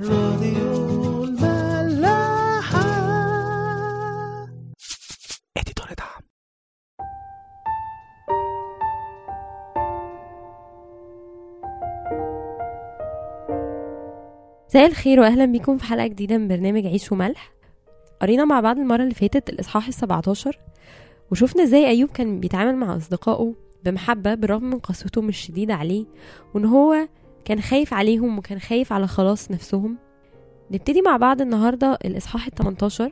راديو الملاحة. اديتور دعم مساء الخير واهلا بيكم في حلقة جديدة من برنامج عيش وملح. قرينا مع بعض المرة اللي فاتت الإصحاح ال17 وشفنا إزاي أيوب كان بيتعامل مع أصدقائه بمحبة بالرغم من قسوتهم الشديده عليه وإن هو كان خايف عليهم وكان خايف على خلاص نفسهم. نبتدي مع بعض النهارده الإصحاح ال18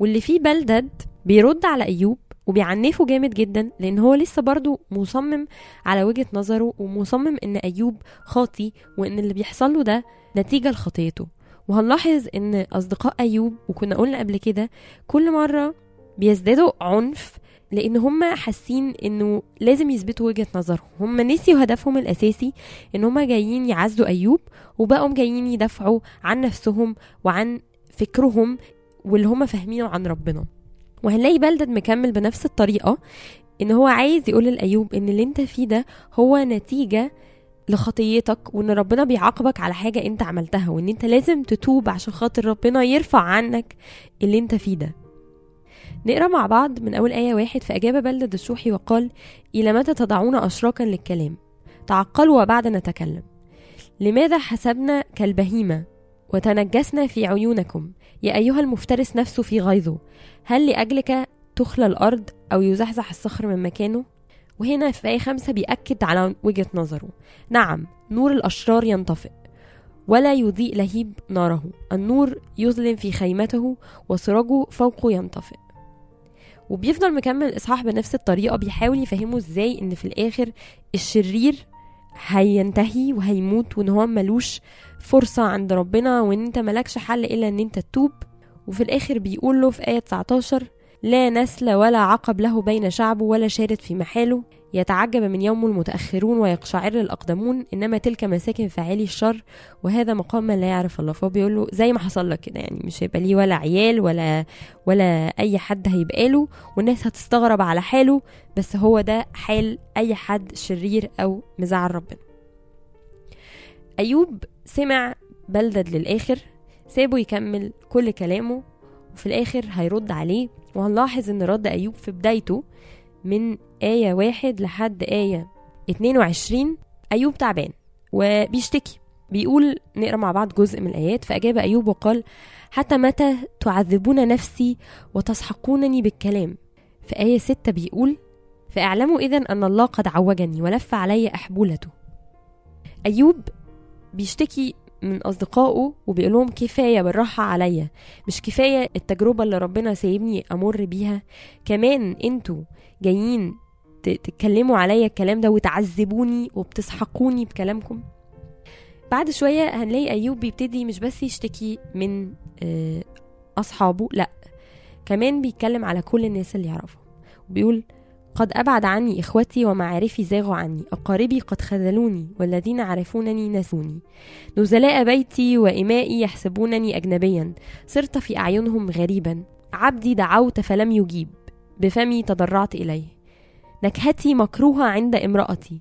واللي فيه بلدد بيرد على أيوب وبيعنفه جامد جدا لأن هو لسه برضه مصمم على وجهة نظره ومصمم إن أيوب خاطي وإن اللي بيحصل له ده نتيجة لخطيته. وهنلاحظ إن أصدقاء أيوب وكنا قلنا قبل كده كل مرة بيزدادوا عنف لأن هم حاسين انه لازم يثبتوا وجهة نظرهم. هم نسيوا هدفهم الأساسي إن هم جايين يعزوا أيوب وبقوا جايين يدافعوا عن نفسهم وعن فكرهم واللي هم فاهمينه عن ربنا. وهنلاقي بلدد مكمل بنفس الطريقة إن هو عايز يقول لأيوب إن اللي أنت فيه ده هو نتيجة لخطيتك وإن ربنا بيعاقبك على حاجة أنت عملتها وإن أنت لازم تتوب عشان خاطر ربنا يرفع عنك اللي أنت فيه ده. نقرأ مع بعض من أول آية واحد فأجاب بلدد الشوحي وقال إلى متى تضعون أشراكا للكلام؟ تعقلوا وبعد نتكلم. لماذا حسبنا كالبهيمة وتنجسنا في عيونكم؟ يا أيها المفترس نفسه في غيظه. هل لأجلك تخلى الأرض أو يزحزح الصخر من مكانه وهنا في آية خمسة بيأكد على وجهة نظره. نعم نور الأشرار ينطفئ ولا يضيء لهيب ناره. النور يظلم في خيمته وسراجه فوقه ينطفئ. وبيفضل مكمل الإصحاح بنفس الطريقة بيحاول يفهمه إزاي إن في الآخر الشرير هينتهي وهيموت وإن هو ملوش فرصة عند ربنا وإن أنت ملكش حل إلا إن أنت تتوب. وفي الآخر بيقول له في آية 19 لا نسل ولا عقب له بين شعبه ولا شارد في محاله. يتعجب من يوم المتأخرون ويقشعر الأقدمون إنما تلك مساكن فاعلي الشر وهذا مقام من لا يعرف الله. فهو بيقول له زي ما حصل لك كده يعني مش هيبقى ليه ولا عيال ولا ولا أي حد هيبقى له والناس هتستغرب على حاله بس هو ده حال أي حد شرير أو مزعل ربنا. أيوب سمع بلدد للآخر سابه يكمل كل كلامه وفي الآخر هيرد عليه. وهنلاحظ إن رد أيوب في بدايته من آية واحد لحد آية 22 أيوب تعبان وبيشتكي. بيقول نقرأ مع بعض جزء من الآيات. فأجاب أيوب وقال حتى متى تعذبون نفسي وتسحقونني بالكلام؟ في آية ستة بيقول فأعلموا إذا أن الله قد عوجني ولف علي أحبولته أيوب بيشتكي من أصدقائه وبيقول لهم كفاية بالراحة عليا. مش كفاية التجربة اللي ربنا سايبني أمر بيها. كمان أنتوا جايين تتكلموا عليا الكلام ده وتعذبوني وبتسحقوني بكلامكم. بعد شوية هنلاقي أيوب بيبتدي مش بس يشتكي من آه، أصحابه لأ كمان بيتكلم على كل الناس اللي يعرفهم وبيقول قد أبعد عني إخوتي ومعارفي زاغوا عني. أقاربي قد خذلوني والذين عرفونني نسوني. نزلاء بيتي وإمائي يحسبونني أجنبيا. صرت في أعينهم غريبا. عبدي دعوت فلم يجيب. بفمي تضرعت إليه. نكهتي مكروهة عند امرأتي.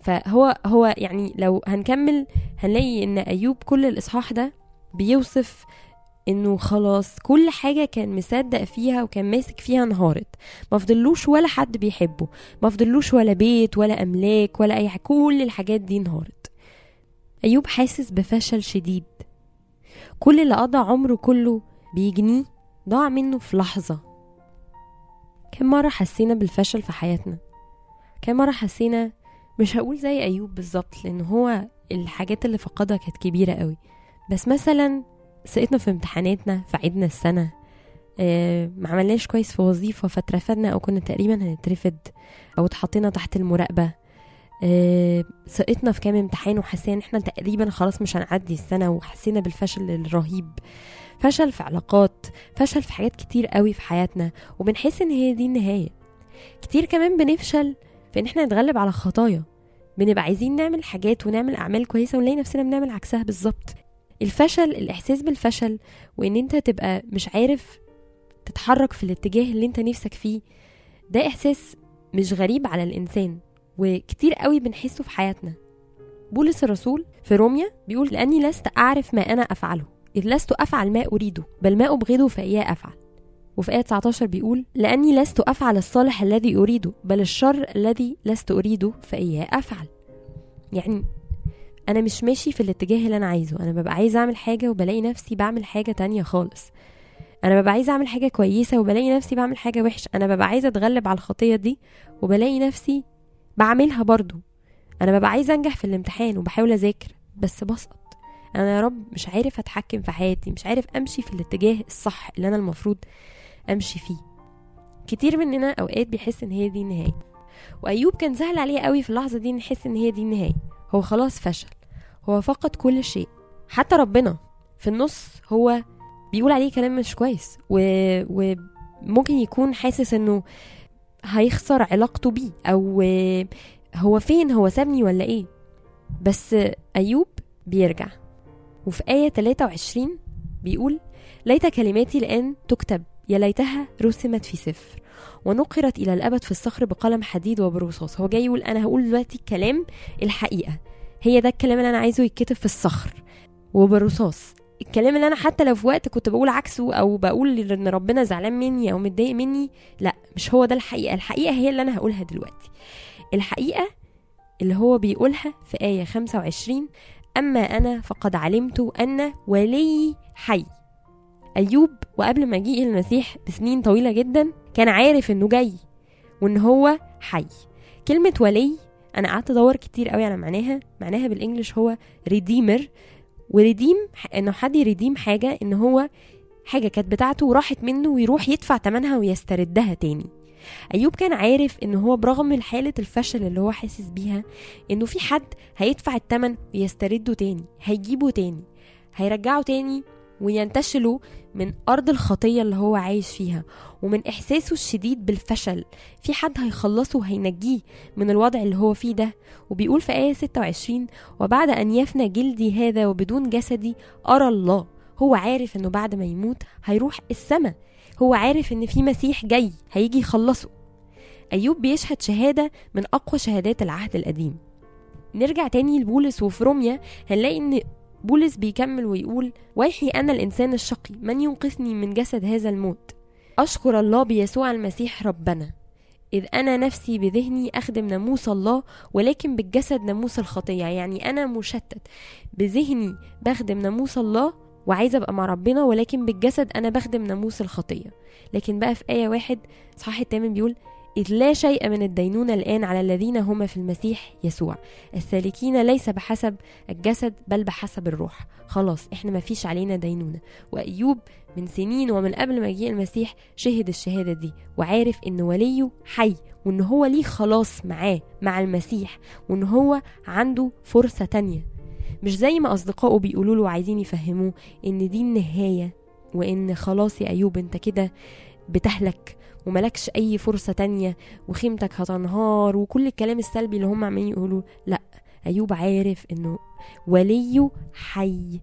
فهو هو يعني لو هنكمل هنلاقي إن أيوب كل الإصحاح ده بيوصف إنه خلاص كل حاجة كان مصدق فيها وكان ماسك فيها انهارت. ما فضلوش ولا حد بيحبه. ما فضلوش ولا بيت ولا أملاك ولا أي حاجة. كل الحاجات دي انهارت. أيوب حاسس بفشل شديد. كل اللي قضى عمره كله بيجنيه ضاع منه في لحظة. كم مرة حسينا بالفشل في حياتنا؟ كم مرة حسينا مش هقول زي أيوب بالظبط لأن هو الحاجات اللي فقدها كانت كبيرة قوي. بس مثلا سقطنا في امتحاناتنا في عيدنا السنة آه، ما عملناش كويس في وظيفة فاترفدنا أو كنا تقريبا هنترفد أو اتحطينا تحت المراقبة. آه، سقطنا في كام امتحان وحسينا إن إحنا تقريبا خلاص مش هنعدي السنة وحسينا بالفشل الرهيب. فشل في علاقات فشل في حاجات كتير قوي في حياتنا وبنحس إن هي دي النهاية. كتير كمان بنفشل في إن إحنا نتغلب على خطايا. بنبقى عايزين نعمل حاجات ونعمل أعمال كويسة ونلاقي نفسنا بنعمل عكسها بالظبط. الفشل الإحساس بالفشل وإن أنت تبقى مش عارف تتحرك في الاتجاه اللي أنت نفسك فيه ده إحساس مش غريب على الإنسان وكتير قوي بنحسه في حياتنا. بولس الرسول في روميا بيقول لأني لست أعرف ما أنا أفعله. إذ لست أفعل ما أريده بل ما أبغضه فإياه أفعل. وفي آية 19 بيقول لأني لست أفعل الصالح الذي أريده بل الشر الذي لست أريده فإياه أفعل. يعني أنا مش ماشي في الاتجاه اللي أنا عايزه. أنا ببقى عايز أعمل حاجة وبلاقي نفسي بعمل حاجة تانية خالص. أنا ببقى عايز أعمل حاجة كويسة وبلاقي نفسي بعمل حاجة وحشة. أنا ببقى عايزة أتغلب على الخطية دي وبلاقي نفسي بعملها برضو. أنا ببقى عايزة أنجح في الامتحان وبحاول أذاكر بس بسقط. أنا يا رب مش عارف أتحكم في حياتي مش عارف أمشي في الاتجاه الصح اللي أنا المفروض أمشي فيه. كتير مننا أوقات بيحس إن هي دي النهاية وأيوب كان سهل عليه قوي في اللحظة دي نحس إن هي دي النهاية. هو خلاص فشل هو فقد كل شيء حتى ربنا في النص هو بيقول عليه كلام مش كويس و... وممكن يكون حاسس إنه هيخسر علاقته بيه أو هو فين هو سابني ولا إيه؟ بس أيوب بيرجع. وفي آية 23 بيقول ليت كلماتي الآن تكتب يا ليتها رسمت في سفر ونقرت إلى الأبد في الصخر بقلم حديد وبرصاص. هو جاي يقول أنا هقول دلوقتي الكلام الحقيقة هي ده الكلام اللي أنا عايزه يتكتب في الصخر وبالرصاص الكلام اللي أنا حتى لو في وقت كنت بقول عكسه أو بقول إن ربنا زعلان مني أو متضايق مني لأ مش هو ده الحقيقة الحقيقة هي اللي أنا هقولها دلوقتي. الحقيقة اللي هو بيقولها في آية 25 أما أنا فقد علمت أن ولي حي. أيوب وقبل ما يجي المسيح بسنين طويلة جدا كان عارف إنه جاي وإن هو حي. كلمة ولي أنا قعدت أدور كتير قوي على معناها. معناها بالإنجلش هو redeemer و redeem إنه حد ي redeem حاجة إن هو حاجة كانت بتاعته وراحت منه ويروح يدفع تمنها ويستردها تاني. أيوب كان عارف إن هو برغم حالة الفشل اللي هو حاسس بيها إنه في حد هيدفع التمن ويسترده تاني هيجيبه تاني هيرجعه تاني وينتشلوا من أرض الخطية اللي هو عايش فيها ومن إحساسه الشديد بالفشل. في حد هيخلصه وهينجيه من الوضع اللي هو فيه ده. وبيقول في آية 26 وبعد أن يفنى جلدي هذا وبدون جسدي أرى الله. هو عارف إنه بعد ما يموت هيروح السماء. هو عارف إن في مسيح جاي هيجي يخلصه. أيوب بيشهد شهادة من أقوى شهادات العهد القديم. نرجع تاني لبولس وفي روميا هنلاقي إن بولس بيكمل ويقول ويحي أنا الإنسان الشقي من ينقذني من جسد هذا الموت؟ أشكر الله بيسوع المسيح ربنا. إذ أنا نفسي بذهني أخدم ناموس الله ولكن بالجسد ناموس الخطية. يعني أنا مشتت. بذهني بخدم ناموس الله وعايزة أبقى مع ربنا ولكن بالجسد أنا بخدم ناموس الخطية. لكن بقى في آية واحد صحيح التامن بيقول إذ لا شيء من الدينونة الآن على الذين هم في المسيح يسوع. السالكين ليس بحسب الجسد بل بحسب الروح. خلاص إحنا ما فيش علينا دينونة. وأيوب من سنين ومن قبل يجي المسيح شهد الشهادة دي وعارف إن وليه حي وإن هو ليه خلاص معاه مع المسيح وإن هو عنده فرصة تانية. مش زي ما أصدقائه بيقولوا له عايزين يفهموه إن دي النهاية وإن خلاص يا أيوب أنت كده بتهلك وملكش أي فرصة تانية وخيمتك هتنهار وكل الكلام السلبي اللي هم عمالين يقولوا لأ أيوب عارف إنه وليه حي.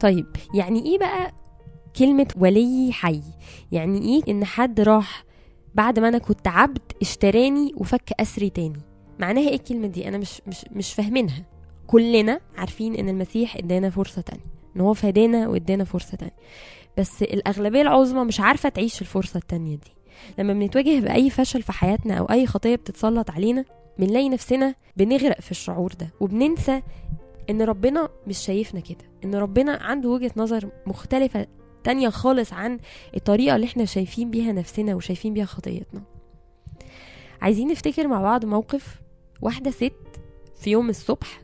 طيب يعني إيه بقى كلمة ولي حي؟ يعني إيه إن حد راح بعد ما أنا كنت عبد اشتراني وفك أسري تاني؟ معناها إيه الكلمة دي؟ أنا مش مش مش فاهمينها. كلنا عارفين إن المسيح إدانا فرصة تانية إن هو فدانا وإدانا فرصة تانية. بس الأغلبية العظمى مش عارفة تعيش الفرصة التانية دي. لما بنتواجه بأي فشل في حياتنا أو أي خطية بتتسلط علينا بنلاقي نفسنا بنغرق في الشعور ده وبننسى إن ربنا مش شايفنا كده إن ربنا عنده وجهة نظر مختلفة تانية خالص عن الطريقة اللي إحنا شايفين بيها نفسنا وشايفين بيها خطيتنا. عايزين نفتكر مع بعض موقف واحدة ست في يوم الصبح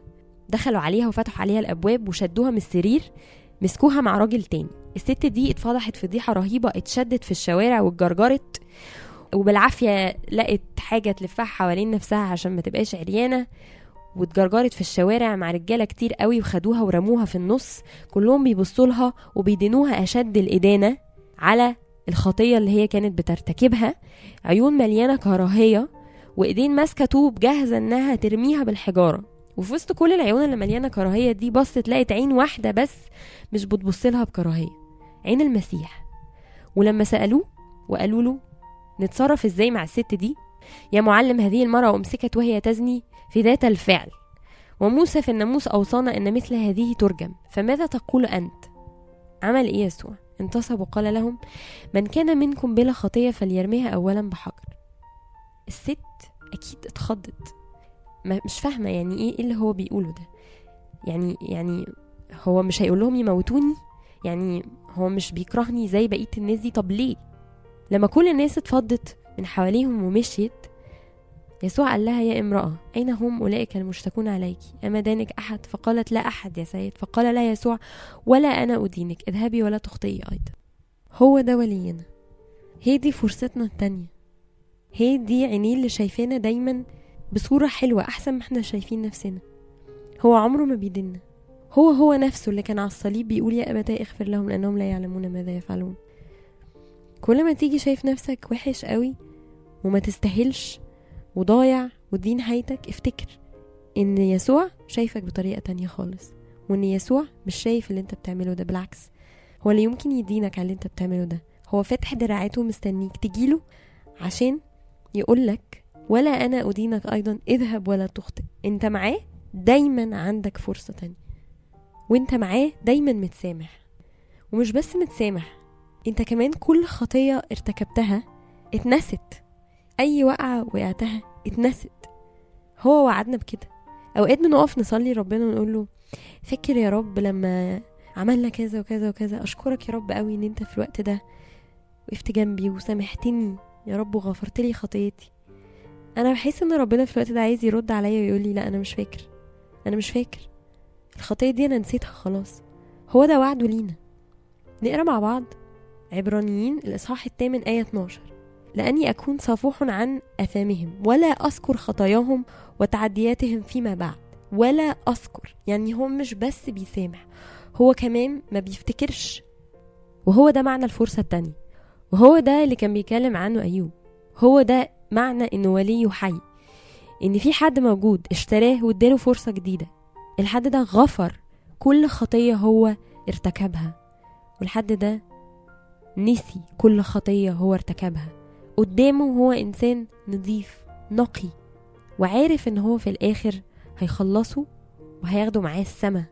دخلوا عليها وفتحوا عليها الأبواب وشدوها من السرير مسكوها مع راجل تاني. الست دي اتفضحت فضيحة رهيبة اتشدت في الشوارع واتجرجرت وبالعافية لقت حاجة تلفها حوالين نفسها عشان ما تبقاش عريانة واتجرجرت في الشوارع مع رجالة كتير قوي وخدوها ورموها في النص. كلهم بيبصوا لها وبيدينوها أشد الإدانة على الخطية اللي هي كانت بترتكبها. عيون مليانة كراهية وإيدين ماسكة طوب جاهزة إنها ترميها بالحجارة. وفي وسط كل العيون اللي مليانة كراهية دي بصت لقت عين واحدة بس مش بتبص لها بكراهية عين المسيح. ولما سألوه وقالوا له نتصرف إزاي مع الست دي؟ يا معلم هذه المرأة أمسكت وهي تزني في ذات الفعل. وموسى في الناموس أوصانا أن مثل هذه ترجم. فماذا تقول أنت؟ عمل إيه يسوع؟ انتصب وقال لهم من كان منكم بلا خطية فليرميها أولا بحجر. الست أكيد اتخضت. مش فاهمة يعني إيه اللي هو بيقوله ده. يعني يعني هو مش هيقول لهم يموتوني؟ يعني هو مش بيكرهني زي بقية الناس دي؟ طب ليه؟ لما كل الناس اتفضت من حواليهم ومشيت يسوع قال لها يا امرأة أين هم أولئك المشتكون عليك؟ أما دانك أحد؟ فقالت لا أحد يا سيد. فقال لها يسوع ولا أنا أدينك اذهبي ولا تخطئي أيضا. هو ده ولينا. هي دي فرصتنا التانية. هي دي عينيه اللي شايفانا دايما بصورة حلوة أحسن ما إحنا شايفين نفسنا. هو عمره ما بيدنا هو هو نفسه اللي كان على الصليب بيقول يا أبتاه اغفر لهم لأنهم لا يعلمون ماذا يفعلون. كل ما تيجي شايف نفسك وحش قوي وما تستاهلش وضايع ودي نهايتك افتكر إن يسوع شايفك بطريقة تانية خالص. وإن يسوع مش شايف اللي أنت بتعمله ده بالعكس. هو اللي يمكن يدينك على اللي أنت بتعمله ده. هو فاتح دراعاته مستنيك تجيله عشان يقولك ولا أنا أدينك أيضا اذهب ولا تخطئ. أنت معاه؟ دايما عندك فرصة تانية. وأنت معاه دايما متسامح. ومش بس متسامح أنت كمان كل خطية ارتكبتها اتنست. أي وقعة وقعتها اتنست. هو وعدنا بكده. اوقات بنقف نصلي ربنا ونقول له فاكر يا رب لما عملنا كذا وكذا وكذا أشكرك يا رب قوي إن أنت في الوقت ده وقفت جنبي وسامحتني يا رب وغفرت لي خطيتي. أنا بحس إن ربنا في الوقت ده عايز يرد عليا ويقول لي لا أنا مش فاكر أنا مش فاكر. الخطية دي أنا نسيتها خلاص. هو ده وعده لينا. نقرأ مع بعض عبرانيين الإصحاح الثامن آية 12 لأني أكون صفوح عن اثامهم ولا أذكر خطاياهم وتعدياتهم فيما بعد ولا أذكر. يعني هو مش بس بيسامح هو كمان ما بيفتكرش. وهو ده معنى الفرصة التانية. وهو ده اللي كان بيتكلم عنه أيوب. هو ده معنى انه ولي حي إن في حد موجود اشتراه واداله فرصة جديدة. الحد ده غفر كل خطية هو ارتكبها. والحد ده نسي كل خطية هو ارتكبها. قدامه هو إنسان نظيف نقي وعارف إن هو في الآخر هيخلصه وهياخده معاه السما.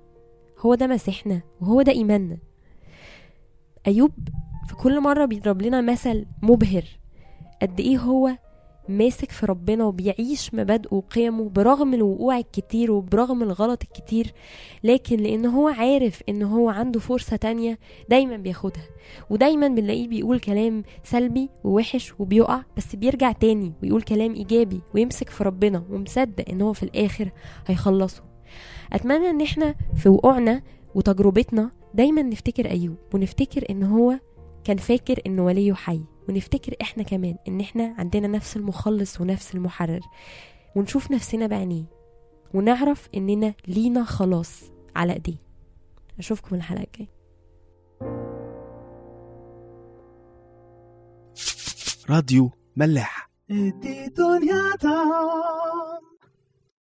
هو ده مسيحنا وهو ده إيماننا. أيوب في كل مرة بيضرب لنا مثل مبهر. قد إيه هو ماسك في ربنا وبيعيش مبادئه وقيمه برغم الوقوع الكتير وبرغم الغلط الكتير لكن لأن هو عارف إن هو عنده فرصة تانية دايما بياخدها. ودايما بنلاقيه بيقول كلام سلبي ووحش وبيقع بس بيرجع تاني ويقول كلام إيجابي ويمسك في ربنا ومصدق إن هو في الآخر هيخلصه. أتمنى إن إحنا في وقوعنا وتجربتنا دايما نفتكر أيوب ونفتكر إن هو كان فاكر انه وليه حي. ونفتكر إحنا كمان إن إحنا عندنا نفس المخلص ونفس المحرر. ونشوف نفسنا بعينيه. ونعرف إننا لينا خلاص على إيديه. أشوفكم الحلقة الجاية. راديو ملاح. دي دنيا